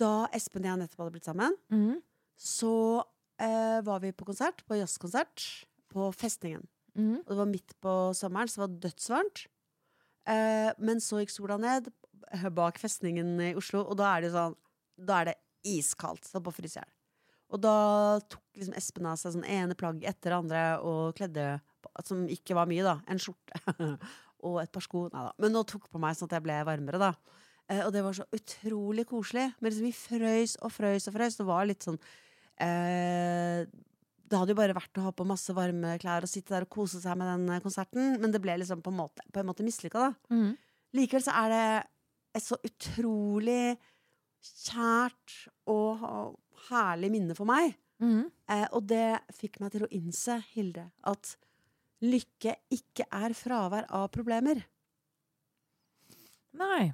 da Espen og jeg nettopp hadde blitt sammen, mm. så eh, var vi på konsert, på jazzkonsert, på Festningen. Mm. Og det var midt på sommeren, så det var dødsvarmt. Eh, men så gikk sola ned bak festningen i Oslo, og da er det jo sånn Da er det iskaldt. Så på fryser jeg i hjel. Og da tok liksom Espen av seg sånn ene plagg etter det andre og kledde Som ikke var mye, da. En skjorte og et par sko. Nei da. Men nå tok på meg sånn at jeg ble varmere, da. Eh, og det var så utrolig koselig. Men liksom vi frøys og frøys og frøys. Det var litt sånn eh, det hadde jo bare vært å ha på masse varme klær og sitte der og kose seg med den eh, konserten, men det ble liksom på en måte, på en måte mislykka, da. Mm. Likevel så er det et så utrolig kjært og herlig minne for meg. Mm. Eh, og det fikk meg til å innse, Hilde, at lykke ikke er fravær av problemer. Nei.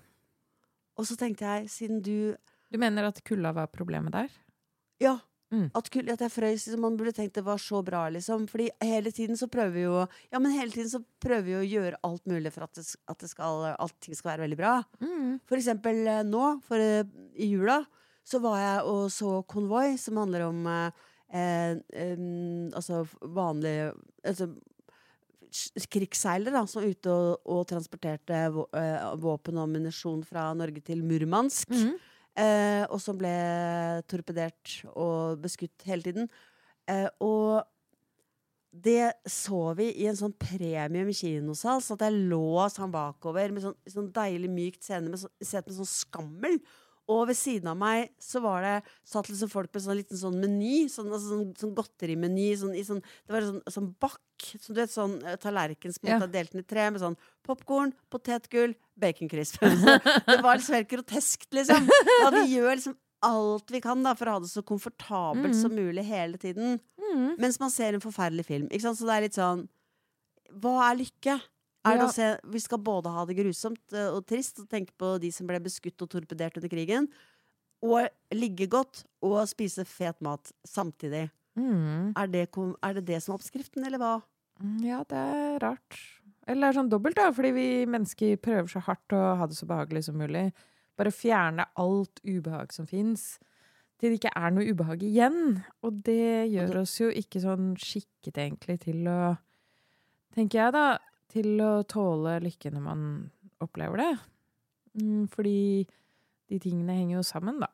Og så tenkte jeg, siden du Du mener at kulda var problemet der? Ja. Mm. At, kul- at jeg frøys. Liksom, man burde tenkt det var så bra, liksom. Fordi hele tiden så prøver vi jo Ja, men hele tiden så prøver vi å gjøre alt mulig for at, det, at det skal, allting skal være veldig bra. Mm. For eksempel eh, nå, for, eh, i jula, så var jeg og så Konvoi, som handler om eh, eh, altså vanlig altså, krigsseilere da, som var ute og, og transporterte vå, eh, våpen og ammunisjon fra Norge til Murmansk. Mhm. Eh, og som ble torpedert og beskutt hele tiden. Eh, og det så vi i en sånn premium kinosal, så at jeg lå sånn bakover med sånn, sånn deilig mykt scene med, sånn, sett med sånn skammel. Og ved siden av meg så var det satt liksom folk med sånn liten sånn meny. Sånn, altså, sånn, sånn godterimeny. Sånn, i sånn, det var sånn, sånn bakk. Så du vet, sånn eh, tallerken som Ja. delt den i tre, med sånn popkorn, potetgull, baconcrisp. det var liksom helt groteskt, liksom. Ja, vi gjør liksom alt vi kan da for å ha det så komfortabelt mm. som mulig hele tiden. Mm. Mens man ser en forferdelig film. Ikke sant? Så det er litt sånn Hva er lykke? Er Ja. se, vi skal både ha det grusomt eh, og trist og tenke på de som ble beskutt og torpedert under krigen, og ligge godt og spise fet mat samtidig. Mm. Er det, er det det som er oppskriften, eller hva? Mm, Ja, det er rart. Eller det er sånn dobbelt, da, fordi vi mennesker prøver så hardt å ha det så behagelig som mulig. Bare fjerne alt ubehag som fins, til det ikke er noe ubehag igjen. Og det gjør oss jo ikke sånn skikket, egentlig, til å Tenker jeg, da. Til å tåle lykke når man opplever det. Mm, fordi de tingene henger jo sammen, da.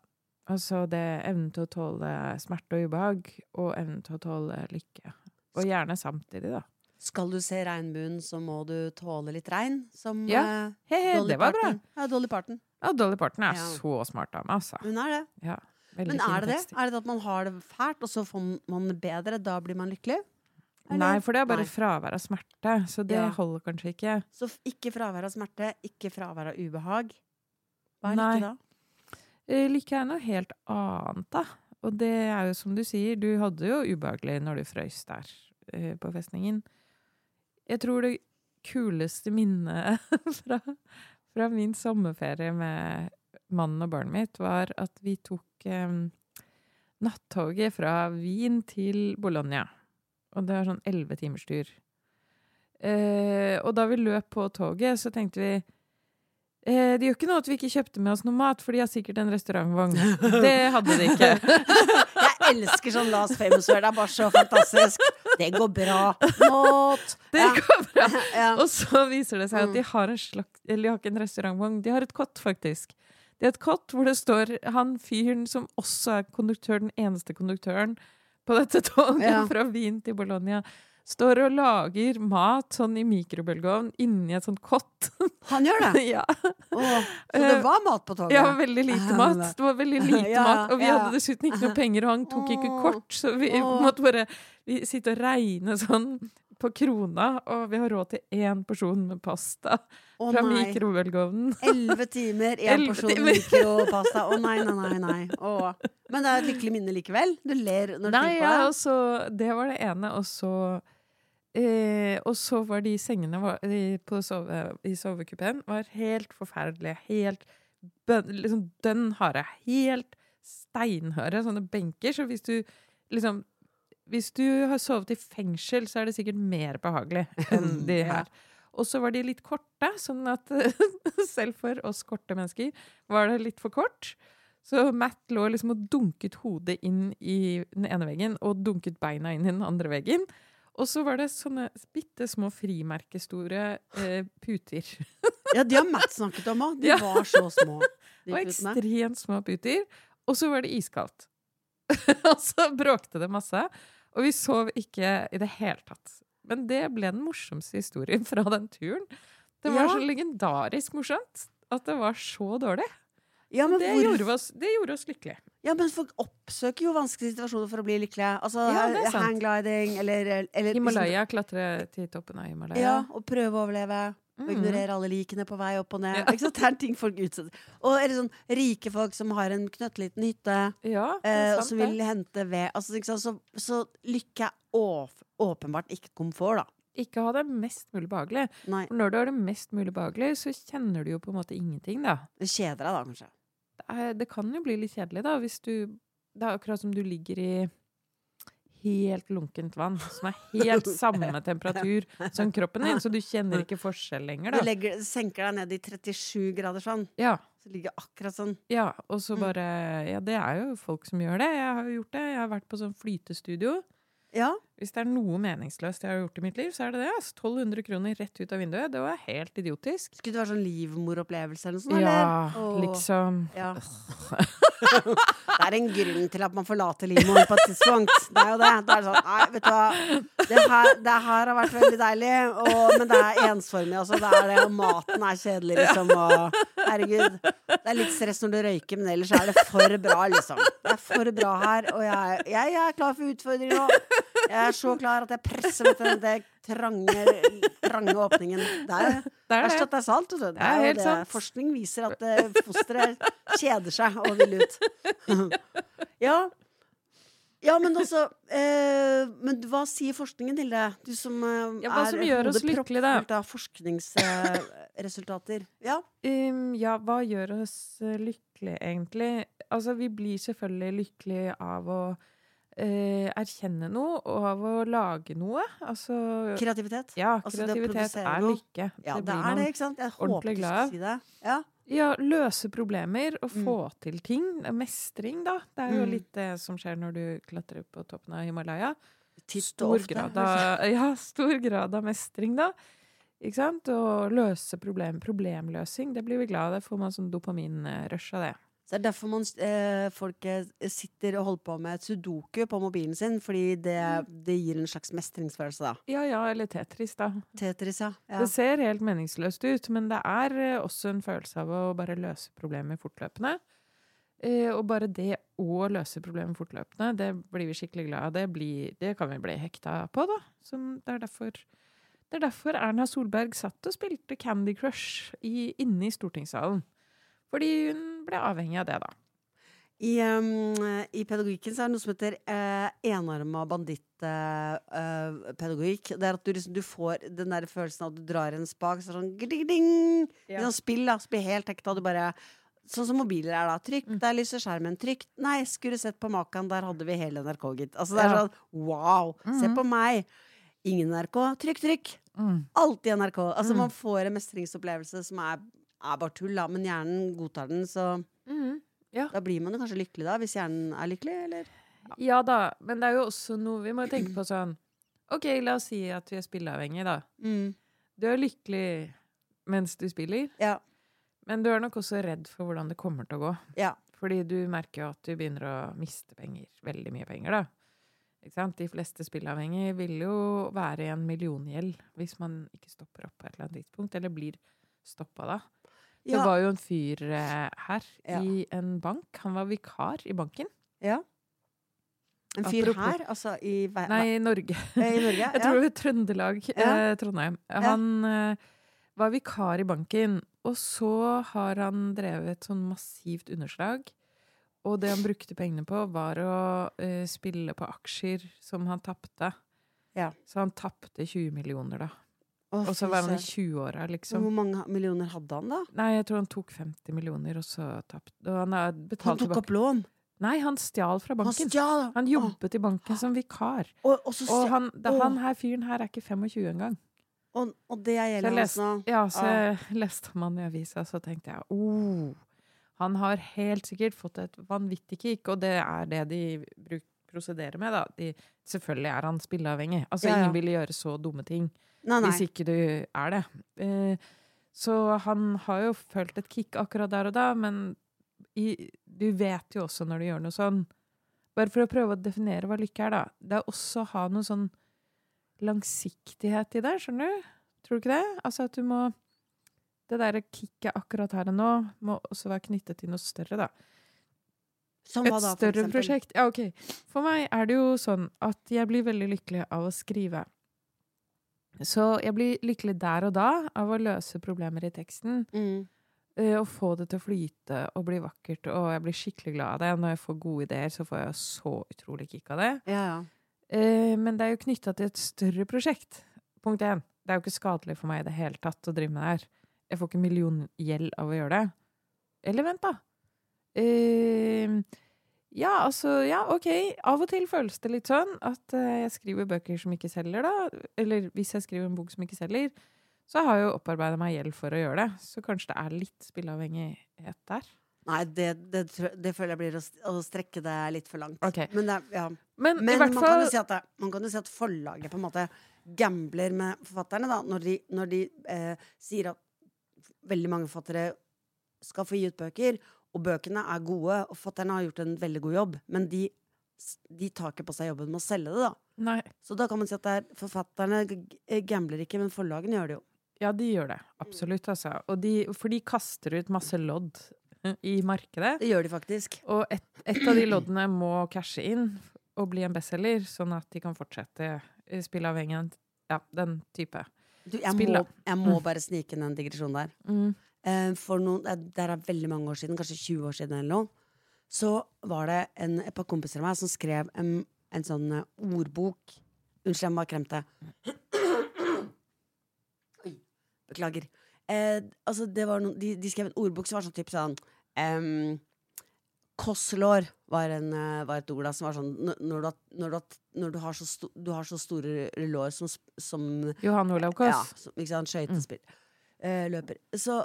Altså det evnen til å tåle smerte og ubehag, og evnen til å tåle lykke. Og gjerne samtidig, da. Skal du se regnbuen, så må du tåle litt regn, som Ja. eh, He, he, Dolly det var bra. Parton. Ja, Dolly Parton. Ja, Dolly Parton er Ja. så smart dame, altså. Hun er det. Ja, Men er det det? Er det at man har det fælt, og så får man det bedre? Da blir man lykkelig? Eller? Nei, for det er bare Nei. fravær av smerte, så det Ja. holder kanskje ikke. Så ikke fravær av smerte, ikke fravær av ubehag. Hva er Nei. lykke da? Eh, Lykke er noe helt annet, da. Og det er jo som du sier, du hadde jo ubehagelig når du frøys der eh, på festningen. Jeg tror det kuleste minnet fra, fra min sommerferie med mannen og barnet mitt, var at vi tok um, nattoget fra Wien til Bologna. Og det var sånn elleve timers tur. Eh, og da vi løp på toget, så tenkte vi eh, Det gjør ikke noe at vi ikke kjøpte med oss noe mat, for de har sikkert en restaurantvogn. Det hadde de ikke. Jeg elsker sånn Last Famous Word. Det er bare så fantastisk. Det går bra. Mat. Det Ja. går bra. Ja. Og så viser det seg Mm. at de har en slags Eller de har ikke en restaurantvogn, de har et kott, faktisk. Det er et kott hvor det står han fyren som også er konduktør, den eneste konduktøren på dette toget Ja. fra Wien til Bologna, står og lager mat sånn i mikrobølgeovn inni et sånt kott. Han gjør det. ja. Oh, så det var mat på toget? ja, veldig lite mat. Det var veldig lite Ja, mat, og vi ja. hadde dessuten ikke noe penger, og han tok ikke kort, så vi oh. måtte bare sitte og regne sånn på krona, og vi har råd til én porsjon med pasta Å fra nei. mikrobølgeovnen. Elleve timer, én porsjon mikropasta. Å nei, nei, nei. nei. Åh. Men det er et lykkelig minne likevel? Du ler når du Nei, tenker på det? Ja, så Det var det ene, og så eh, Og så var de sengene var, på sove, i sovekupeen var helt forferdelige. Helt bøn, liksom dønn harde. Helt steinharde sånne benker. Så hvis du liksom Hvis du har sovet i fengsel, så er det sikkert mer behagelig enn de Ja. her. Og så var de litt korte, sånn at selv for oss korte mennesker var det litt for kort. Så Matt lå liksom og dunket hodet inn i den ene veggen og dunket beina inn i den andre veggen. Og så var det sånne bitte små frimerkestore eh, puter. Ja, de har Matt snakket om òg. De Ja. var så små. De og putene. ekstremt små puter. Og så var det iskaldt. og så bråkte det masse. Og vi sov ikke i det hele tatt. Men det ble den morsomste historien fra den turen. Det var Ja. så legendarisk morsomt at det var så dårlig. Ja, men, Det hvor... gjorde oss, det gjorde oss lykkelige. ja, men folk oppsøker jo vanskelige situasjoner for å bli lykkelige. Altså Ja, hanggliding eller, eller liksom- Himalaya, klatre til toppen av Himalaya. Ja, og prøve å overleve. Og ignorerer ignorere alle likene på vei opp og ned. Ja. Det er ting folk utsetter. Og eller sånn rike folk som har en knøttliten hytte, Ja, eh, og som vil hente ved. Altså? Så, så lykke er åpenbart ikke komfort, da. Ikke ha det mest mulig behagelig. Nei. For når du har det mest mulig behagelig, så kjenner du jo på en måte ingenting, da. Det kjeder deg da, kanskje. Det, er, det kan jo bli litt kjedelig, da, hvis du Det er akkurat som du ligger i helt lunkent vann, som er helt samme temperatur som kroppen din, så du kjenner ikke forskjell lenger, Du legger, senker deg ned i 37 graders vann, Ja, så ligger akkurat sånn. ja, og så Mm. bare Ja, det er jo folk som gjør det. Jeg har jo gjort det. Jeg har vært på sånn flytestudio. Ja. Hvis det er noe meningsløst jeg har gjort i mitt liv, så er det det. Altså. 1200 kroner rett ut av vinduet. Det var helt idiotisk. Skulle det være sånn livmoropplevelse eller noe sånt? Ja, eller? Liksom. Ja. det er en grunn til at man forlater livmoren på et tidspunkt. Det er jo det. Det er sånn, nei, vet du hva. Det her, det her har vært veldig deilig, og, men det er ensformig. Altså, det er det, og maten er kjedelig, liksom. Og, herregud. Det er litt stress når du røyker, men ellers er det for bra, liksom. Det er for bra her, og jeg, jeg, jeg er klar for utfordringer nå. Jeg er så klar at jeg presser meg den trange, trange åpningen. Det er Det er Verst at det er salt. Det er helt det. sant. Forskning viser at eh, fosteret kjeder seg og vil ut. ja. ja, men altså eh, Men hva sier forskningen, Hilde? Du som eh, Ja, hva som gjør oss lykkelige, da? av forskningsresultater. ja. Um, ja, hva gjør oss lykkelige, egentlig? Altså, vi blir selvfølgelig lykkelige av å eh, erkjenne noe, og av å lage noe. Altså Kreativitet. Ja, altså det kreativitet altså er lykke. Ja, det, er man- det, ikke sant? Jeg håper du glad av. si det. Ja. Ja, løse problemer og Mm. få til ting. Mestring, da. Det er jo Mm. litt det som skjer når du klatrer på toppen av Himalaya. Stor grad av, ja, stor grad av mestring, da. Ikke sant? Og løse problem, problemløsing. Det blir vi glad av. Det får man sånn dopaminrush av det. Så det er derfor man, eh, folk eh, sitter og holder på med sudoku på mobilen sin, fordi det, Mm. det gir en slags mestringsfølelse, da. Ja ja, eller Tetris, da. Tetris, ja. ja. Det ser helt meningsløst ut, men det er eh, også en følelse av å bare løse problemer fortløpende. Eh, og bare det å løse problemer fortløpende, det blir vi skikkelig glad av. Det, blir, det kan vi bli hekta på, da. Som det, er derfor, det er derfor Erna Solberg satt og spilte Candy Crush i, inne i stortingssalen. Fordi hun ble avhengig av det, da. I, um, I pedagogikken så er det noe som heter uh, enarma banditt-pedagogikk. det er at du, liksom, du får den der følelsen av at du drar en spak, så sånn gling, Ja. Sånn spill, da. Spill helt hekta. Du bare Sånn som mobiler er, da. Trykk, Mm. der lyser skjermen. Trykk. Nei, skulle sett på Makan, der hadde vi hele NRK, gitt. Altså, det er Ja. sånn wow! Se Mhm. på meg! Ingen NRK. Trykk, trykk! Alltid NRK. Altså, Mm. man får en mestringsopplevelse som er, er bare tull, da, men hjernen godtar den, så Mhm. da blir man jo kanskje lykkelig, da, hvis hjernen er lykkelig, eller? Ja da, men det er jo også noe Vi må tenke på sånn OK, la oss si at vi er spilleavhengige, da. Mm. Du er lykkelig mens du spiller, Ja. men du er nok også redd for hvordan det kommer til å gå. Ja. Fordi du merker jo at du begynner å miste penger. Veldig mye penger, da. Ikke sant? De fleste spilleavhengige vil jo være i en milliongjeld hvis man ikke stopper opp på et eller annet tidspunkt, eller blir stoppa da. Det Ja. var jo en fyr eh, her Ja. i en bank. Han var vikar i banken. ja. En fyr Apropos- her, altså i, Ve- Nei, i Norge. eh, i Norge? Jeg tror det var Trøndelag, eh, Trondheim. Han eh, var vikar i banken, og så har han drevet sånn massivt underslag. Og det han brukte pengene på, var å eh, spille på aksjer som han tapte. Ja. Så han tapte 20 millioner, da. Og så var han i 20-åra, liksom. Hvor mange millioner hadde han, da? Nei, jeg tror han tok 50 millioner, og så tapte han Han tok tok opp lån. Nei, han stjal fra Han banken. stjal! Han jobbet i banken som vikar. Og, og, så Og han, da, Åh. han her fyren her er ikke 25 engang. og, og det er gjelder hans nå. ja, så Ah. leste man i avisa, så tenkte jeg oh, Han har helt sikkert fått et vanvittig kick, og det er det de bruk, prosederer med, da. De, selvfølgelig er han spilleavhengig. Altså, Ja, ja. ingen ville gjøre så dumme ting Nei, nei. hvis ikke du er det. Eh, så han har jo følt et kick akkurat der og da, men i, du vet jo også når du gjør noe sånn Bare for å prøve å definere hva lykke er, da. Det er også å ha noe sånn langsiktighet i det, skjønner du? Tror du ikke det? Altså at du må Det derre kicket akkurat her og nå må også være knyttet til noe større, da. Et da, større eksempel? prosjekt. Ja, ok. For meg er det jo sånn at jeg blir veldig lykkelig av å skrive. Så jeg blir lykkelig der og da av å løse problemer i teksten. Mm. eh, Og få det til å flyte og bli vakkert. Og jeg blir skikkelig glad av det. Når jeg får gode ideer, så får jeg så utrolig kick av det. Ja, ja. Eh, Men det er jo knytta til et større prosjekt. Punkt én. Det er jo ikke skadelig for meg i det hele tatt å drive med det her. Jeg får ikke milliongjeld av å gjøre det. Eller vent, da. Eh, ja, altså, ja, OK. Av og til føles det litt sånn at uh, jeg skriver bøker som ikke selger, da. Eller hvis jeg skriver en bok som ikke selger, så har jeg jo opparbeida meg gjeld for å gjøre det. Så kanskje det er litt spilleavhengighet der. Nei, det, det, det føler jeg blir å, å strekke det litt for langt. Okay. Men, det, ja. Men, Men man, kan fall jo si at man kan jo si at forlaget på en måte gambler med forfatterne, da, når de, når de eh, sier at veldig mange forfattere skal få gi ut bøker, og bøkene er gode, og forfatterne har gjort en veldig god jobb, men de, de tar ikke på seg jobben med å selge det, da. Nei. Så da kan man si at er, forfatterne gambler ikke, men forlagene gjør det jo. Ja, de gjør det. Absolutt, altså. Og de, for de kaster ut masse lodd eh, i markedet. Det gjør de faktisk. Og et, et av de loddene må cashe inn og bli en bestselger, sånn at de kan fortsette spilleavhengigheten. Ja, den type. Du, jeg, må, jeg må Mm. bare snike inn en digresjon der. Mm. Eh, for noen, det er veldig mange år siden, kanskje 20 år siden eller noe, så var det en, et par kompiser av meg som skrev en, en sånn eh, ordbok. Unnskyld, jeg må bare kremte. Beklager. Eh, altså, det var noen, de, de skrev en ordbok som var sånn typ sånn um, Kosslår var, en, eh, var et ord da, som var sånn Når, du, når, du, når du, har så sto, du har så store lår som, som Johan Olav ja, Koss. som, ikke sant, skøytespill. Eh, løper. Så,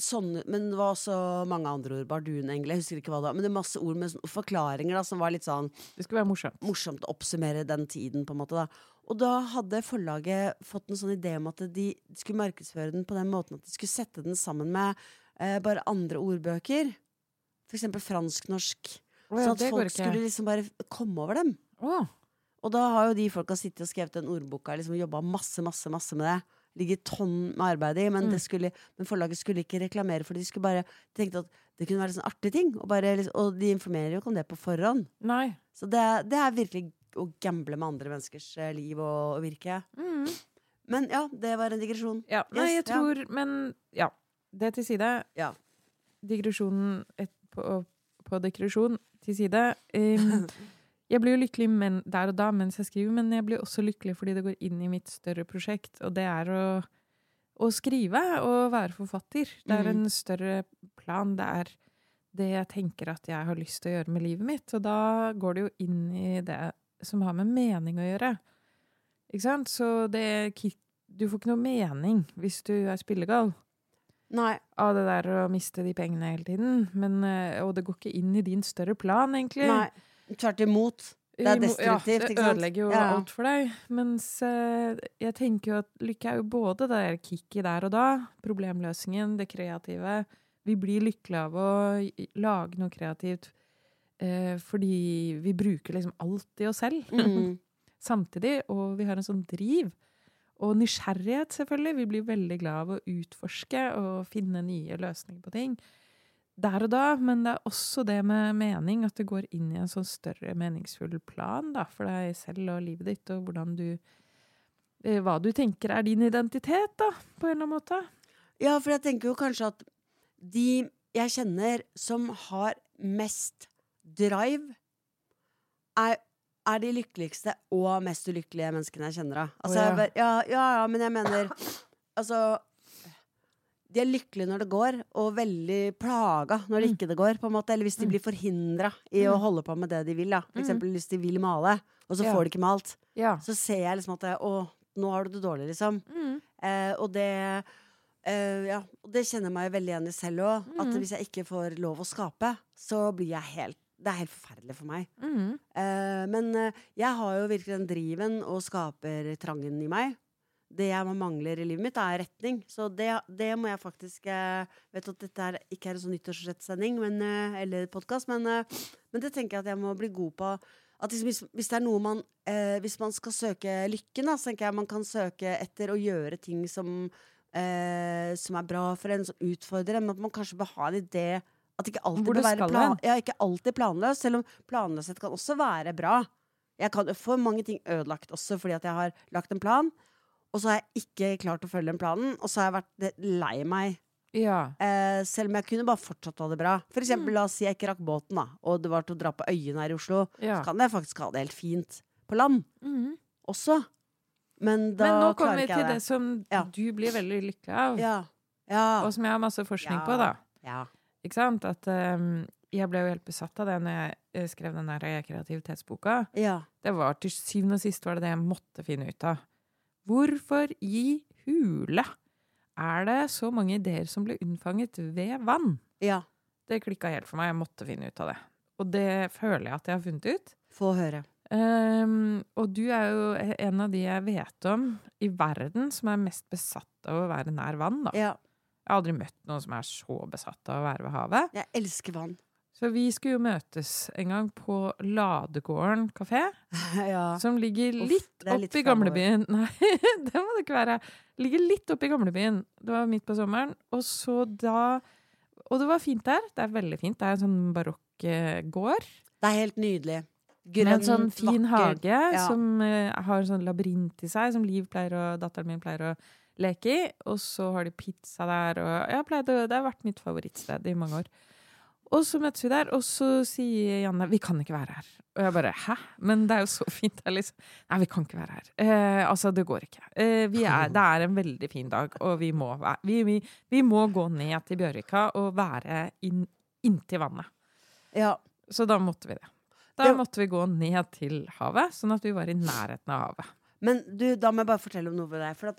sånn, men det var også mange andre ord. Bardunengle, jeg husker ikke hva det var. Men det er masse ord med sånn forklaringer da, som var litt sånn Det skulle være morsomt. morsomt å oppsummere den tiden. på en måte da. Og da hadde forlaget fått en sånn idé om at de skulle markedsføre den på den måten at de skulle sette den sammen med eh, bare andre ordbøker. For eksempel fransk-norsk. Oh, ja, så at folk skulle liksom bare komme over dem. Oh. Og da har jo de folka sittet og skrevet den ordboka liksom jobba masse, masse, masse med det. Ligger tonn med arbeid i, men, Mm. det skulle, men forlaget skulle ikke reklamere for det. De skulle bare de tenkte at det kunne være en sånn artig ting. Og, bare, liksom, og de informerer jo ikke om det på forhånd. nei. Så det, det er virkelig å gamble med andre menneskers eh, liv og, og virke. Mm. Men ja, det var en digresjon. Ja, nei, jeg tror Men ja. Det til side. Ja. Digresjonen et, på, på digresjon til side. Um, jeg blir jo lykkelig men, der og da mens jeg skriver, men jeg blir også lykkelig fordi det går inn i mitt større prosjekt, og det er å, å skrive og være forfatter. Det er Mhm. en større plan. Det er det jeg tenker at jeg har lyst til å gjøre med livet mitt, og da går det jo inn i det som har med mening å gjøre. Ikke sant? Så det Du får ikke noe mening hvis du er spillegal Nei. av det der å miste de pengene hele tiden. Men, eh, og det går ikke inn i din større plan, egentlig. nei. Tvert imot. Det er destruktivt, ja, det ødelegger jo Ja. alt for deg. Mens eh, jeg tenker jo at lykke er jo både det der kicket der og da, problemløsningen, det kreative. Vi blir lykkelige av å lage noe kreativt eh, fordi vi bruker liksom alt i oss selv Mm. samtidig, og vi har en sånn driv. Og nysgjerrighet, selvfølgelig. Vi blir veldig glad av å utforske og finne nye løsninger på ting. Der og da, men det er også det med mening, at det går inn i en sånn større meningsfull plan da, for deg selv og livet ditt, og hvordan du eh, Hva du tenker er din identitet, da, på en eller annen måte. Ja, for jeg tenker jo kanskje at de jeg kjenner som har mest drive, er, er de lykkeligste og mest ulykkelige menneskene jeg kjenner. Da. Altså, oh, ja. jeg bare, ja, ja, ja, men jeg mener Altså De er lykkelige når det går, og veldig plaga når det Mm. ikke det går. på en måte Eller hvis de Mm. blir forhindra i å Mm. holde på med det de vil. Da. For eksempel hvis de vil male, og så får de ikke malt. Så ser jeg liksom at Å, nå har du det dårlig, liksom. Eh, og det Eh, ja, og det kjenner jeg meg veldig igjen i selv òg. At hvis jeg ikke får lov å skape, så blir jeg helt Det er helt forferdelig for meg. Mm. Eh, men eh, jeg har jo virkelig den driven og skapertrangen i meg. Det jeg mangler i livet mitt, er retning. Så det, det må jeg faktisk eh, Vet at dette er, ikke er en sånn nyttårsrettsending men, eh, eller podkast, men, eh, men det tenker jeg at jeg må bli god på. At liksom, hvis, hvis det er noe man eh, Hvis man skal søke lykken, da, så tenker jeg man kan søke etter å gjøre ting som eh, Som er bra for en, som utfordrer en, men at man kanskje bør ha en idé at ikke alltid Hvor bør være plan, ja, ikke alltid planløs, selv om planløshet kan også være bra. Jeg kan få mange ting ødelagt også fordi at jeg har lagt en plan, og så har jeg ikke klart å følge den planen, og så har jeg vært lei meg. Ja. Eh, selv om jeg kunne bare fortsatt ha det bra. For eksempel, Mm. la oss si jeg ikke rakk båten, da, og det var til å dra på øyene her i Oslo. ja. Så kan jeg faktisk ha det helt fint på land Mm. også. Men da Men nå kommer vi til det som Ja. du blir veldig lykkelig av, Ja. Ja. og som jeg har masse forskning på, da. ja. Ikke sant? At um, jeg ble jo helt besatt av det når jeg eh, skrev den der kreativitetsboka. ja. Det var til syvende og sist var det det jeg måtte finne ut av. Hvorfor i hule er det så mange ideer som blir unnfanget ved vann? Ja. Det klikka helt for meg. Jeg måtte finne ut av det. Og det føler jeg at jeg har funnet ut. Få høre. Um, og du er jo en av de jeg vet om i verden som er mest besatt av å være nær vann. Da. Ja. Jeg har aldri møtt noen som er så besatt av å være ved havet. Jeg elsker vann. Så vi skulle jo møtes en gang på Ladegården kafé, ja. som ligger litt det opp litt i gamlebyen. Nei, det må det ikke være. Ligger litt oppe i gamlebyen. Det var midt på sommeren. Og så da Og det var fint der. Det er veldig fint. Det er en sånn barokk eh, gård. Det er helt nydelig. Med en sånn fin vakker. hage Ja. som uh, har sånn labyrint i seg, som Liv pleier og datteren min pleier å leke i. Og så har de pizza der, og jeg pleide, det har vært mitt favorittsted i mange år. Og så møtes vi der, og så sier Janne vi kan ikke være her. Og jeg bare hæ? Men det er jo så fint her, liksom. Nei, vi kan ikke være her. Eh, altså, det går ikke. Eh, vi er, det er en veldig fin dag, og vi må, være, vi, vi, vi må gå ned til Bjørvika og være inn, inntil vannet. Ja. Så da måtte vi det. Da måtte vi gå ned til havet, sånn at vi var i nærheten av havet. Men du, da må jeg bare fortelle om noe ved deg. For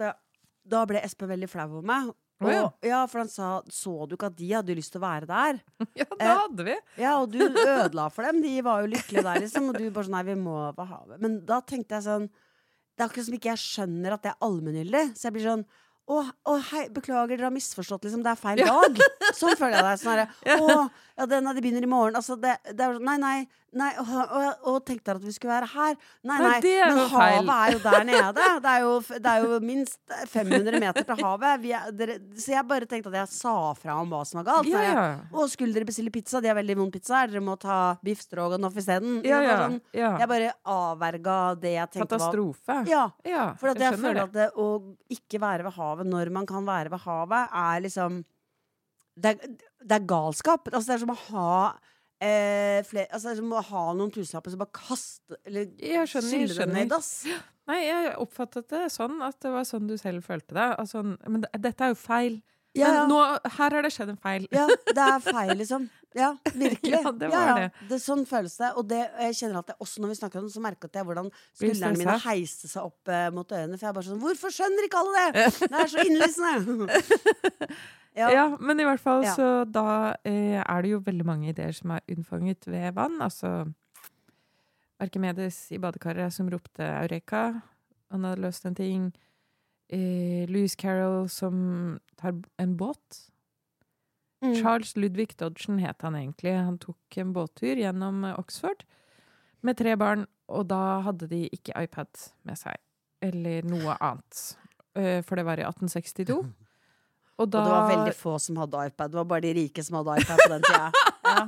da ble Espen veldig flau over meg. Og, ja. ja. for han sa Så du ikke at de hadde lyst til å være der? Ja, det Eh, hadde vi. Ja, og du ødela for dem. De var jo lykkelige der, liksom. Og du bare sånn Nei, vi må på havet. Men da tenkte jeg sånn Det er akkurat som ikke jeg skjønner at det er allmenngyldig. Så jeg blir sånn å, å, hei, beklager, dere har misforstått, liksom. Det er feil dag. Sånn føler jeg deg. Sånn herre Å, ja, den, de begynner i morgen. Altså, det, det er sånn Nei, nei. Nei og, og, og tenkte at vi skulle være her? Nei, Nei, nei. Men havet er jo der nede. Det er jo, det er jo minst 500 meter til havet. Vi er, dere, så jeg bare tenkte at jeg sa fra om hva som var galt. Ja, ja. Og skulle dere bestille pizza? De har veldig vond pizza. Dere må ta biff stroganoff isteden. Ja, Det ja, Sånn, jeg bare avverga det jeg tenkte var Katastrofe. Ja. For jeg, skjønner føler at det å ikke være ved havet når man kan være ved havet, er liksom Det er, det er galskap. Altså, det er som å ha eh, flere, altså, å ha noen tusenlapper som bare kaste Eller Jeg skjønner, jeg ned ass. Nei, jeg oppfattet det sånn at det var sånn du selv følte det. Altså, men dette er jo feil. Ja, ja. Men nå, her har det skjedd en feil. Ja, det er feil, liksom. Ja, virkelig. Ja, det var det. Sånn føles det. Og det, jeg kjenner at jeg, også når vi snakker om det, så merker jeg hvordan skuldrene mine heiste seg opp eh, mot ørene. For jeg er bare sånn Hvorfor skjønner ikke alle det?! Det er så innlysende! ja. Ja, men i hvert fall Ja. så da eh, er det jo veldig mange ideer som er unnfanget ved vann. Altså Arkimedes i badekaret som ropte 'Eureka'. Han hadde løst en ting. Eh, Louis Carroll som tar en båt. Mm. Charles Ludvig Dodgen het han egentlig. Han tok en båttur gjennom eh, Oxford med tre barn, og da hadde de ikke iPad med seg. Eller noe annet. Eh, For det var i 1862. Og da Og det var veldig få som hadde iPad. Det var bare de rike som hadde iPad på den tida. Ja.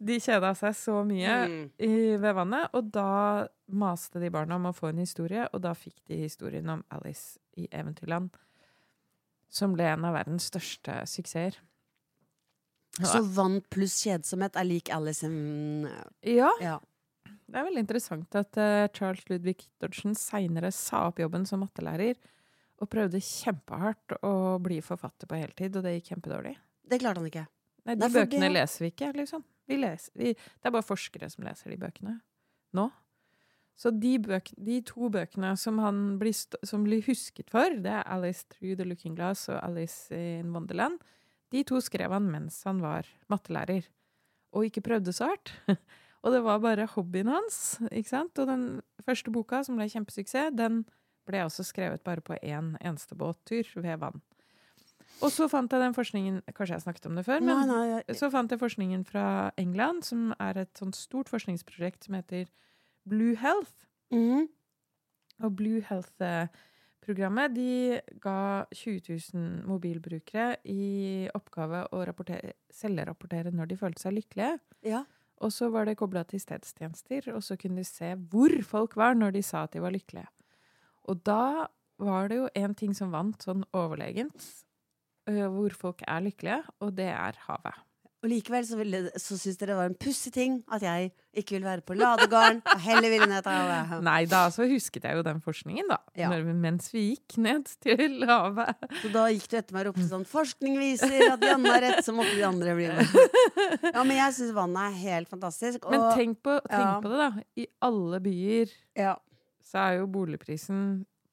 De kjeda seg så mye Mm. i, ved vannet, og da maste de barna om å få en historie, og da fikk de historien om Alice i Eventyrland, som ble en av verdens største suksesser. Så vann pluss kjedsomhet er lik Alice in Ja, Ja. det er veldig interessant at uh, Charles Ludvig Dodgen seinere sa opp jobben som mattelærer, og prøvde kjempehardt å bli forfatter på heltid, og det gikk kjempedårlig. Det klarte han ikke. Nei, de Nei, bøkene det- leser vi ikke, liksom. Vi leser, vi, det er bare forskere som leser de bøkene nå. Så de, bøk, de to bøkene som han blir, som blir husket for, det er Alice Through the Looking Glass og Alice in Wonderland. De to skrev han mens han var mattelærer, og ikke prøvde så hardt. og det var bare hobbyen hans, ikke sant? Og den første boka, som ble kjempesuksess, den ble også skrevet bare på én eneste båttur ved vann. Og så fant jeg den forskningen Kanskje jeg snakket om det før, men Nei, nei, så fant jeg forskningen fra England, som er et sånt stort forskningsprosjekt som heter Blue Health. Mm. Og Blue Health-programmet de ga 20 000 mobilbrukere i oppgave å rapportere, selvrapportere når de følte seg lykkelige. Ja. Og så var det kobla til stedstjenester, og så kunne de se hvor folk var når de sa at de var lykkelige. Og da var det jo en ting som vant sånn overlegent, hvor folk er lykkelige, og det er havet. Og likevel så, ville, så syns dere det var en pussig ting at jeg ikke vil være på Ladegarden og heller ville ned til havet. Nei da, så husket jeg jo den forskningen, da. Ja. Når, mens vi gikk ned til havet. Så da gikk du etter meg og ropte sånn 'Forskning viser at Janne har rett', så måtte de andre bli med. Ja, men jeg syns vannet er helt fantastisk. Og, Men tenk på, tenk ja. på det, da. I alle byer ja, så er jo boligprisen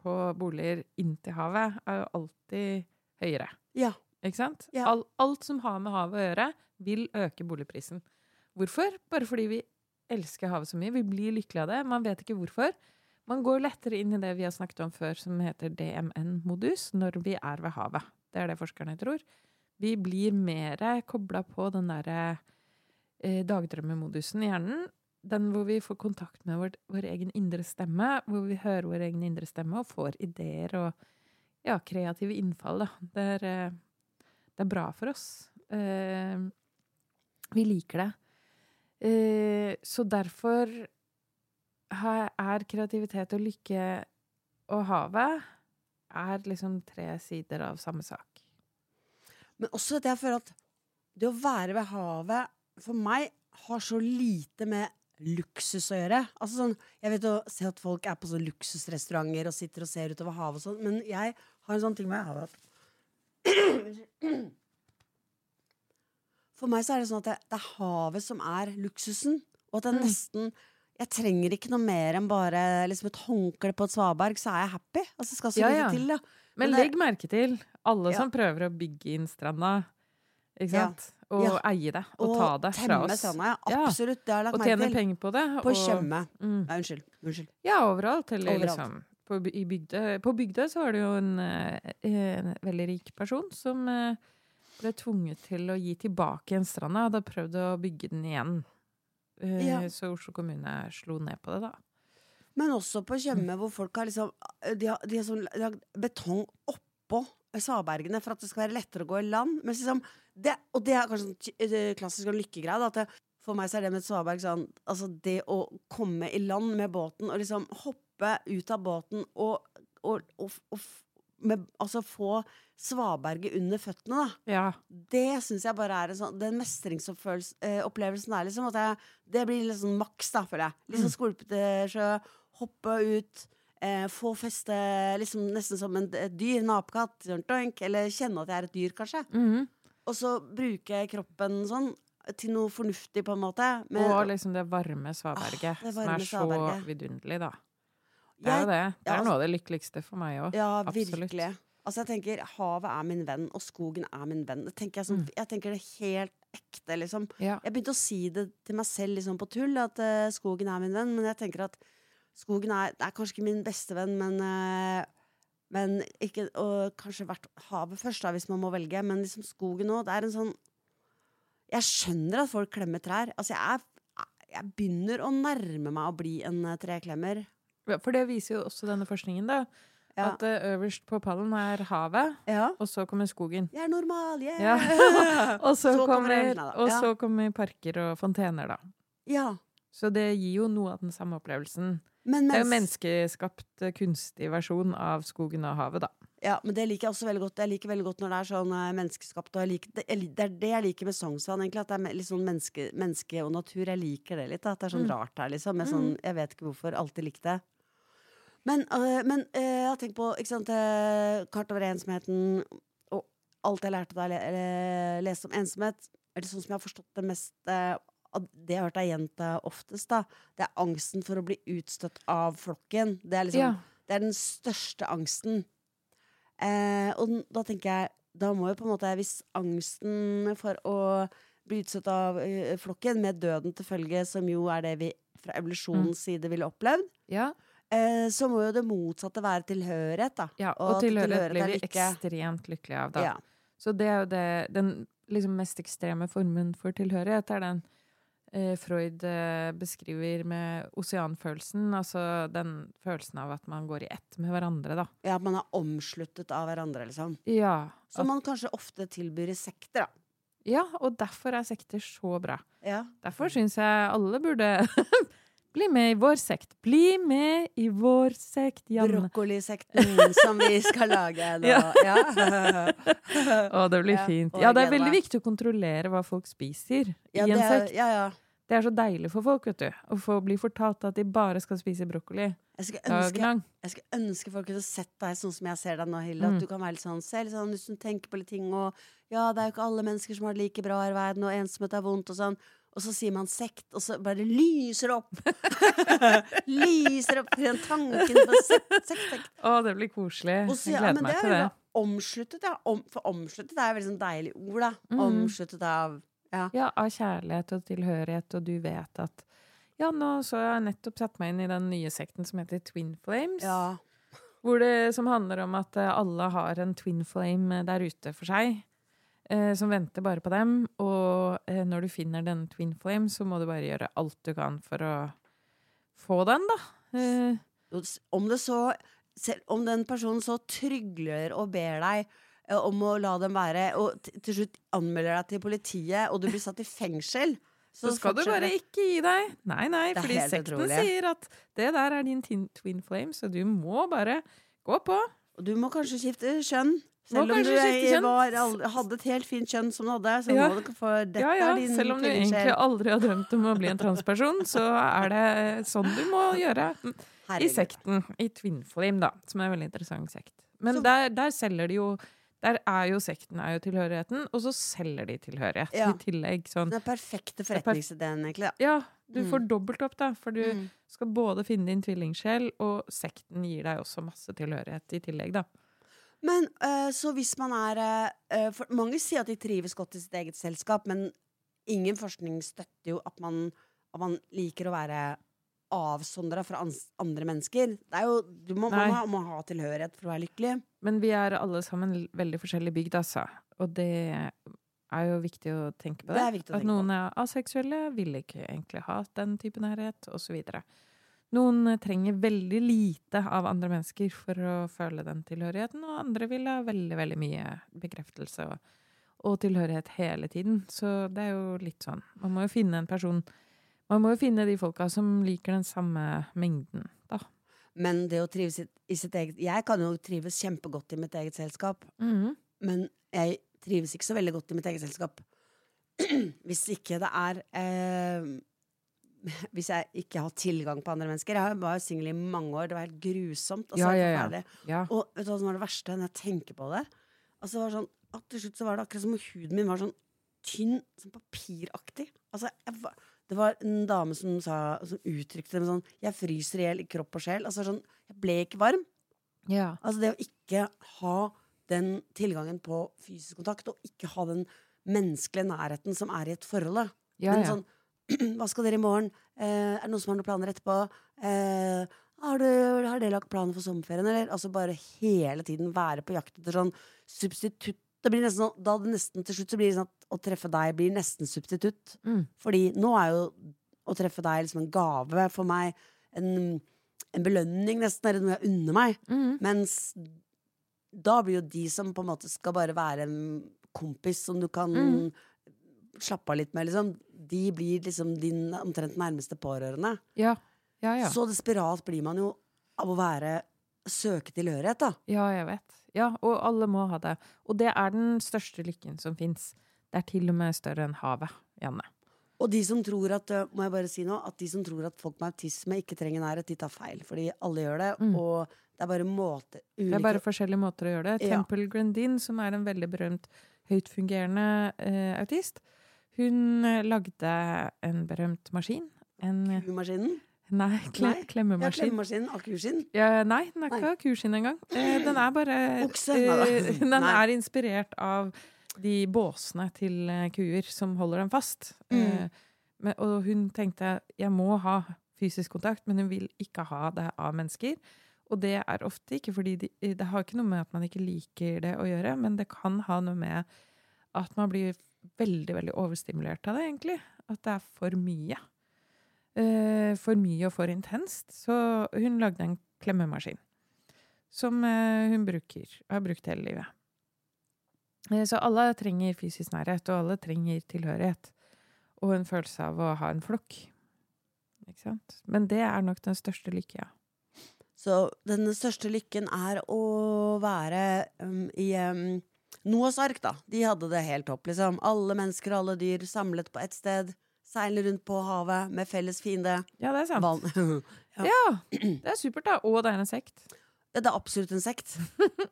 på boliger inntil havet er jo alltid høyere. ja, Ikke sant? All, alt som har med havet å gjøre, vil øke boligprisen. Hvorfor? Bare fordi vi elsker havet så mye. Vi blir lykkelige av det. Man vet ikke hvorfor. Man går lettere inn i det vi har snakket om før, som heter DMN-modus, når vi er ved havet. Det er det forskerne tror. Vi blir mer kobla på den derre eh, dagdrømmemodusen i hjernen. Den hvor vi får kontakt med vår, vår egen indre stemme, hvor vi hører vår egen indre stemme og får ideer og ja, kreative innfall. Da. Det, er, eh, det er bra for oss. Eh, vi liker det. Eh, så derfor er kreativitet og lykke og havet er liksom tre sider av samme sak. Men også at jeg føler at det å være ved havet for meg har så lite med luksus å gjøre. Altså sånn, Jeg vet å se at folk er på sånn luksusrestauranter og sitter og ser utover havet og sånn, men jeg har en sånn ting med havet at For meg så er det sånn at det, det er havet som er luksusen, og at det er Mm. nesten Jeg trenger ikke noe mer enn bare liksom et håndkle på et svaberg, så er jeg happy. Altså, så skal så Ja, ja. til, da. Men Men det- legg merke til alle Ja. som prøver å bygge inn stranda. Ikke Ja. Og Ja. eie det. Og, ta det fra oss. stranda, ja. Absolutt. Det har jeg Og lagt tjene merke til. penger på det. På og, Tjøme. Mm. Nei, unnskyld. unnskyld. Ja, overalt. Eller Overalt. liksom på, bygde. på Bygdøy så var det jo en, eh, en veldig rik person som eh, ble tvunget til å gi tilbake en stranda. Hadde prøvd å bygge den igjen. Eh, Ja. Så Oslo kommune slo ned på det, da. Men også på Tjøme, hvor folk har liksom De har, de har sånn lagd betong oppå svabergene for at det skal være lettere å gå i land. Men liksom, det, og det er kanskje sånn eh, klassisk lykkegreie. At det, for meg så er det med et svaberg sånn Altså det å komme i land med båten og liksom hoppe ut av båten og, og, og, og med, altså få svaberget under føttene, da. Ja. Det syns jeg bare er en sånn Den mestringsopplevelsen der, liksom. Jeg, det blir sånn maks, da, føler jeg. Litt sånn skvulpete sjø, hoppe ut, eh, få feste liksom nesten som en, et dyr, en apekatt, eller kjenne at jeg er et dyr, kanskje. Mhm. Og så bruke kroppen sånn til noe fornuftig, på en måte. Med, Og liksom det varme svaberget, Ah, det som varme er så svaberget. vidunderlig, da. Det er jo det. Det er altså- noe av det lykkeligste for meg òg. Ja, Absolutt. virkelig. Altså jeg tenker Havet er min venn, og skogen er min venn. Det tenker jeg, som, Mm. jeg tenker det helt ekte, liksom. Ja. Jeg begynte å si det til meg selv liksom på tull, at uh, skogen er min venn. Men jeg tenker at skogen er, er kanskje ikke min beste venn, men, uh, men ikke, Og kanskje vært havet først, da, hvis man må velge. Men liksom skogen òg. Det er en sånn Jeg skjønner at folk klemmer trær. Altså, jeg, er, jeg begynner å nærme meg å bli en eh, treklemmer. Ja, For det viser jo også denne forskningen, da. Ja. At det øverst på pallen er havet, ja. og så kommer skogen. Jeg er normal, yeah! Ja. Og så, Så kommer kommer, og så kommer parker og fontener, da. ja. Så det gir jo noe av den samme opplevelsen. Men, Det er jo menneskeskapt eh, kunstig versjon av skogen og havet, da. ja, men det liker jeg også veldig godt. Jeg liker veldig godt når det er sånn eh, menneskeskapt. Og jeg liker, det, det er det jeg liker med Sognsvann, egentlig. At det er litt sånn menneske, menneske og natur. Jeg liker det litt. Da. At det er sånn Mm. rart her, liksom. Med sånn, jeg vet ikke hvorfor. Alltid likt det. Men, øh, men øh, jeg har tenkt på ikke sant, øh, kart over ensomheten og alt jeg lærte da jeg le, le, leste om ensomhet. Er det sånn som jeg har forstått det mest av det jeg har hørt deg gjenta oftest, da, det er angsten for å bli utstøtt av flokken. Det er liksom Ja. Det er den største angsten. Eh, og da tenker jeg Da må jo på en måte Hvis angsten for å bli utstøtt av eh, flokken, med døden til følge, som jo er det vi fra evolusjonens side ville opplevd, Ja, eh, så må jo det motsatte være tilhørighet, da. ja. Og Og tilhørighet, tilhørighet blir vi ekstremt lykkelige av, da. Ja. Så det er jo det Den liksom mest ekstreme formen for tilhørighet er den eh, Freud eh, beskriver med oseanfølelsen. Altså den følelsen av at man går i ett med hverandre, da. ja, at man er omsluttet av hverandre, liksom. Ja. Som man kanskje ofte tilbyr i sekter, da. ja, og derfor er sekter så bra. Ja. Derfor syns jeg alle burde bli med i vår sekt. Bli med i vår sekt, Janne. Brokkolisekten som vi skal lage nå. Ja. Ja. Å, det blir fint. Ja, det er veldig viktig å kontrollere hva folk spiser Ja, i en er, sekt. ja, ja. Det er så deilig for folk, vet du. Å få bli fortalt at de bare skal spise brokkoli Jeg skulle ønske, jeg skulle ønske folk kunne sett deg sånn som jeg ser deg nå, Hilde. Mm. At du kan være litt sånn, selv, sånn hvis du tenker på litt ting, og ja, det er jo ikke alle mennesker som har det like bra her i verden, og ensomhet er vondt, og sånn. Og så sier man sekt, og så bare lyser det opp! lyser opp den tanken på sekt, sekt, sekt. Å, det blir koselig. Så, Jeg gleder ja, meg det til det. omsluttet, ja. Om, for omsluttet er jo veldig sånn deilig ord, da. Mm. Omsluttet av Ja. Ja, av kjærlighet og tilhørighet, og du vet at Ja, nå så jeg nettopp satt meg inn i den nye sekten som heter Twin Flames. ja. Hvor det, som handler om at alle har en twin flame eh, der ute for seg. Eh, som venter bare på dem. Og eh, når du finner denne twin flame, så må du bare gjøre alt du kan for å få den, da. Eh, Om det så selv om den personen så trygler og ber deg eh, om å la dem være, og til slutt anmelder deg til politiet, og du blir satt i fengsel så skal du bare ikke gi deg. Nei, nei, fordi sekten utrolig. sier at det der er din twin flame, så du må bare gå på. Og du må kanskje skifte kjønn. Selv om du er- var, hadde et helt fint kjønn som du hadde, så Ja. må du få dette Ja, ja, din selv om du egentlig aldri har drømt om å bli en transperson, så er det sånn du må gjøre. I sekten, i Twin Flame, da, som er en veldig interessant sekt. Men der, der selger de jo Der er jo sekten er jo tilhørigheten, og så selger de tilhørighet Ja. i tillegg. Sånn. Den perfekte er perf- forretningsideen, egentlig. Da. Ja, du Mm. får dobbelt opp, da, for du Mm. skal både finne din tvillingsjel, og sekten gir deg også masse tilhørighet i tillegg, da. Men eh, så hvis man er eh, for Mange sier at de trives godt i sitt eget selskap, men ingen forskning støtter jo at man, at man liker å være avsondra fra andre mennesker. Det er jo, du må, man må, må ha tilhørighet for å være lykkelig. Men vi er alle sammen veldig forskjellig bygd, altså. Og det er jo viktig å tenke på Det det. er At noen noen er aseksuelle, vil ikke egentlig ha den type nærhet, osv. Noen trenger veldig lite av andre mennesker for å føle den tilhørigheten, og andre vil ha veldig, veldig mye bekreftelse og, og tilhørighet hele tiden. Så det er jo litt sånn. Man må jo finne en person Man må jo finne de folka som liker den samme mengden, da. Men det å trives i, i sitt eget Jeg kan jo trives kjempegodt i mitt eget selskap, men jeg trives ikke så veldig godt i mitt eget selskap. Hvis ikke det er eh, Hvis jeg ikke har tilgang på andre mennesker. Jeg var singel i mange år. Det var helt grusomt. Altså, Ja, ja, ja. Ja. Og vet du hva som var det verste når jeg tenker på det? Altså, det var sånn, at til slutt så var det akkurat som om huden min var sånn tynn, sånn papiraktig. Altså, var, det var en dame som, sa, som uttrykte det med sånn Jeg fryser i hjel i kropp og sjel. Altså sånn, Jeg ble ikke varm. ja. Altså det å ikke ha den tilgangen på fysisk kontakt, og ikke ha den menneskelige nærheten som er i et forhold. Men sånn Hva skal dere i morgen? Eh, er det noen som har noen planer etterpå? Eh, har, du, har dere lagt planer for sommerferien, eller? Altså bare hele tiden være på jakt etter sånn substitutt. Det blir nesten sånn, da det nesten til slutt så blir det sånn at å treffe deg blir nesten substitutt. Mm. Fordi nå er jo å treffe deg liksom en gave for meg. En, en belønning, nesten, eller noe jeg unner meg. Mm. Mens da blir jo de som på en måte skal bare være en kompis som du kan Mhm. Slappe av litt med, liksom, de blir liksom din omtrent nærmeste pårørende. Ja. Ja, ja. Så desperat blir man jo av å være søke tilhørighet, da. Ja, jeg vet. Ja, og alle må ha det. Og det er den største lykken som fins. Det er til og med større enn havet, Janne. Og de som tror at øh, må jeg bare si noe, at de som tror at folk med autisme ikke trenger nærhet, de tar feil. Fordi alle gjør det, Mm. og det er bare måter Det er bare forskjellige måter å gjøre det. Ja. Temple Grandin, som er en veldig berømt høytfungerende eh, autist, Hun eh, lagde en berømt maskin. En Kumaskinen? Nei, kle, Nei. Ja, klemmemaskin. klemmemaskinen. Akuskinn. Ja, nei, den er ikke av kuskinn engang. Eh, den er bare Okse? eh, Den Nei. er inspirert av de båsene til eh, kuer som holder dem fast. Mm. Eh, men, og hun tenkte jeg må ha fysisk kontakt, men hun vil ikke ha det av mennesker. Og det er ofte ikke fordi de, Det har ikke noe med at man ikke liker det å gjøre, men det kan ha noe med at man blir veldig, veldig overstimulert av det, egentlig. At det er for mye. Eh, for mye og for intenst. Så hun lagde en klemmemaskin. Som eh, hun bruker, har brukt hele livet. Eh, så alle trenger fysisk nærhet, og alle trenger tilhørighet. Og en følelse av å ha en flokk. Ikke sant? Men det er nok den største lykke, ja. Så den største lykken er å være um, i um, Noahs ark, da. De hadde det helt topp, liksom. Alle mennesker og alle dyr samlet på ett sted. Seiler rundt på havet med felles fiende. Ja, det er sant. Vann. Ja, det er supert, da. Og det er en sekt. Ja, det er absolutt en sekt.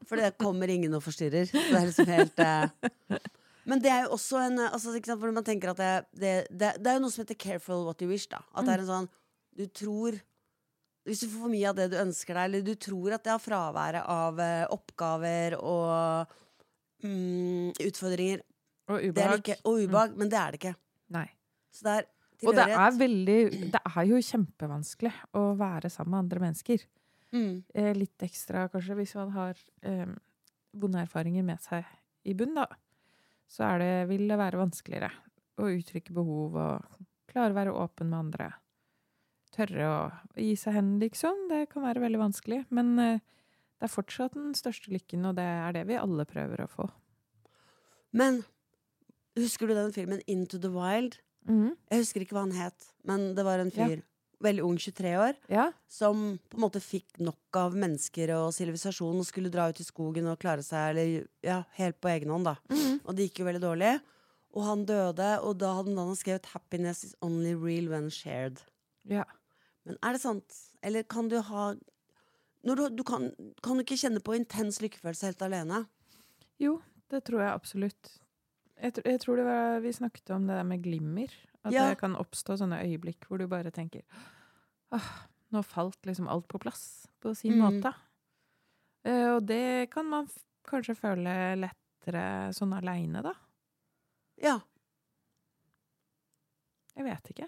For det kommer ingen og forstyrrer. Det er liksom helt eh. Men det er jo også en eh, altså, sant, man tenker at det, det, det, det er jo noe som heter 'careful what you wish'. da At det er en sånn Du tror Hvis du får for mye av det du ønsker deg, eller du tror at det er fraværet av eh, oppgaver og mm, utfordringer Og ubehag. ikke, og ubehag, men det er det ikke. Nei. Så det er Og det er veldig Det er jo kjempevanskelig å være sammen med andre mennesker. Mm. Eh, litt ekstra, kanskje, hvis man har eh, vonde erfaringer med seg i bunn, da. Så det, vil det være vanskeligere å uttrykke behov og klare å være åpen med andre. Tørre å gi seg hen, liksom. Det kan være veldig vanskelig. Men eh, det er fortsatt den største lykken, og det er det vi alle prøver å få. Men husker du den filmen 'Into the Wild'? Jeg husker ikke hva han het, men det var en Ja. fyr, veldig ung, 23 år, Ja. som på en måte fikk nok av mennesker og sivilisasjon og skulle dra ut i skogen og klare seg eller, ja, helt på egen hånd. da Og det gikk jo veldig dårlig. Og han døde, og da hadde han skrevet 'Happiness is only real when shared'. ja. Men er det sant? Eller kan du ha du, du kan, kan du ikke kjenne på intens lykkefølelse helt alene? Jo, det tror jeg absolutt. Jeg, jeg tror det var, vi snakket om det der med glimmer. At Ja. det kan oppstå sånne øyeblikk hvor du bare tenker Åh, nå falt liksom alt på plass, på sin Mm. måte. Uh, og det kan man kanskje føle lettere sånn aleine, da. Ja. Jeg vet ikke.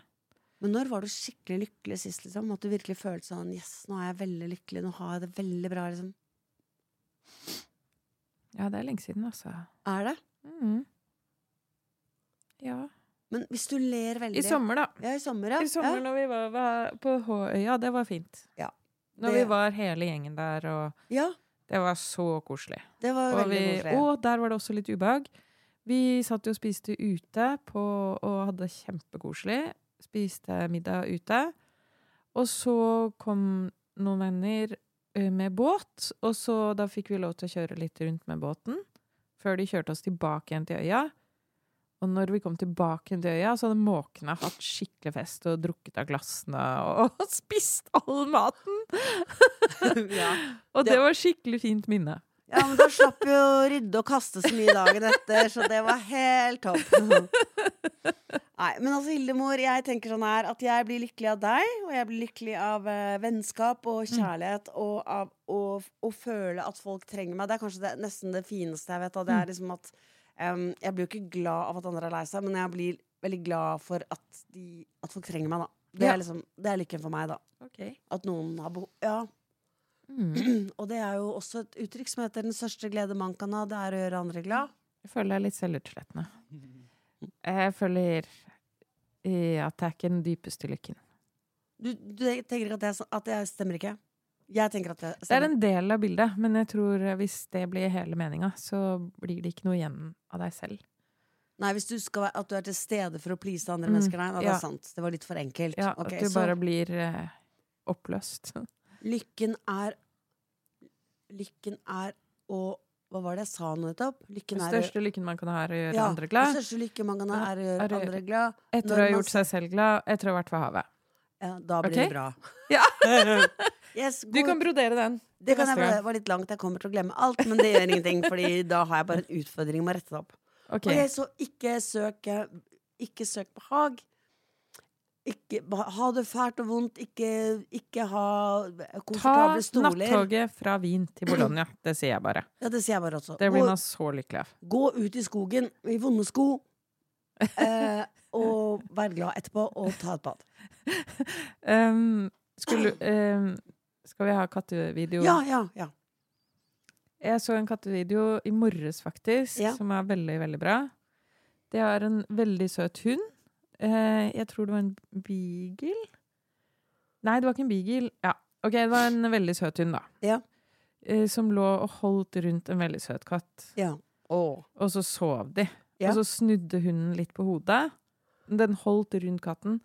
Men når var du skikkelig lykkelig sist? liksom? At du virkelig følte sånn Yes, nå er jeg veldig lykkelig. Nå har jeg det veldig bra. liksom Ja, det er lenge siden, altså. Er det? Mm. Ja. Men hvis du ler veldig I sommer, da. Ja, i sommer, ja. I sommer ja. når vi var, var på Håøya, det var fint. Ja. Når vi var hele gjengen der, og ja, det var så koselig. det var Og, veldig vi, koselig. og der var det også litt ubehag. Vi satt jo og spiste ute på, og hadde det kjempekoselig. Spiste middag ute. Og så kom noen venner med båt, og så da fikk vi lov til å kjøre litt rundt med båten. Før de kjørte oss tilbake igjen til øya. Og når vi kom tilbake igjen til øya, så hadde måkene hatt skikkelig fest og drukket av glassene og, og spist all maten! ja. Og Det- det var skikkelig fint minne. Ja, men da slapp vi å rydde og kaste så mye dagen etter, så det var helt topp. Nei, men altså Hildemor, jeg tenker sånn her at jeg blir lykkelig av deg, og jeg blir lykkelig av eh, vennskap og kjærlighet, og av å, å føle at folk trenger meg. Det er kanskje det, nesten det fineste jeg vet. Da. Det er liksom at um, Jeg blir jo ikke glad av at andre er lei seg, men jeg blir veldig glad for at, de, at folk trenger meg, da. Det er liksom Det er lykken for meg, da. At noen har behov Ja. Mm. Og det er jo også et uttrykk som heter 'den største glede man kan ha', det er å gjøre andre glad. Jeg føler jeg er litt selvutslettende. Jeg føler at det er ikke den dypeste lykken. Du, du tenker ikke at det, at stemmer ikke? Jeg tenker at det stemmer. Det er en del av bildet, men jeg tror hvis det blir hele meninga, så blir det ikke noe igjen av deg selv. Nei, hvis du skal være, at du er til stede for å please andre Mm, mennesker. Nei, da, det er sant. Det var litt for enkelt. Ja, okay, at du så bare blir eh, oppløst. lykken er Lykken er å Hva var det jeg sa nå nettopp? Lykken Den er største lykken man kan ha, er å gjøre ja, andre glad. Den største lykken man kan ha, er å gjøre Er andre glad. Etter å ha gjort seg selv glad, etter å ha vært ved havet. Ja, da blir okay? det bra. Ja. yes, Du kan brodere den. det kan jeg, det var litt langt, jeg kommer til å glemme alt, men det gjør ingenting, Fordi da har jeg bare en utfordring med å rette det opp. Ok. okay Så ikke søk eh, Ikke søk på Hag. Ikke ha det fælt og vondt. Ikke, ikke ha Ta komfortable stoler. nattoget fra Wien til Bologna. Det sier jeg bare. Ja, det sier jeg bare også. Det blir man så lykkelig av. gå ut i skogen i vonde sko. Eh, og vær glad etterpå, og ta et bad. Um, skulle, um, skal vi ha kattevideo? Ja, ja, ja. Jeg så en kattevideo i morges, faktisk, Ja. som er veldig, veldig bra. Det er en veldig søt hund. Eh, jeg tror det var en beagle. Nei, det var ikke en beagle. Ja, ok, det var en veldig søt hund, da. Ja. Eh, som lå og holdt rundt en veldig søt katt. ja. Åh. Og så sov de. Ja. Og så snudde hunden litt på hodet. Den holdt rundt katten.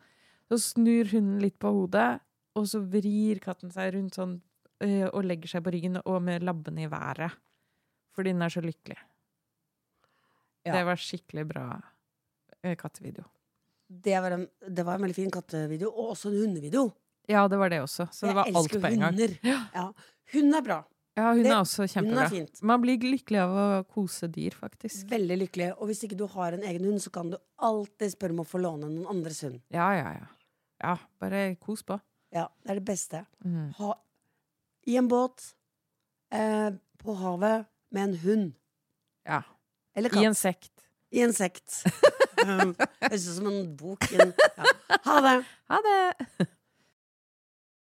Så snur hunden litt på hodet, og så vrir katten seg rundt sånn øh, og legger seg på ryggen og med labbene i været. Fordi den er så lykkelig. Ja. Det var skikkelig bra øh, kattevideo. Det var, en, det var en veldig fin kattevideo, og også en hundevideo. Ja, det var det også. Så det jeg var alt på en gang. Ja. Ja. Hund er bra. Ja, hun Det- er også kjempebra. kjempebra. er fint. Man blir lykkelig av å kose dyr, faktisk. Veldig lykkelig. Og hvis ikke du har en egen hund, så kan du alltid spørre om å få låne noen andres hund. Ja, ja, ja. Ja, bare kos på. Ja, det er det beste. Mm. Ha, I en båt, eh, på havet, med en hund. Ja. Eller I en sekt. I en sekt. Um, Høres ut som en bok. Ja. Ha det! Ha det!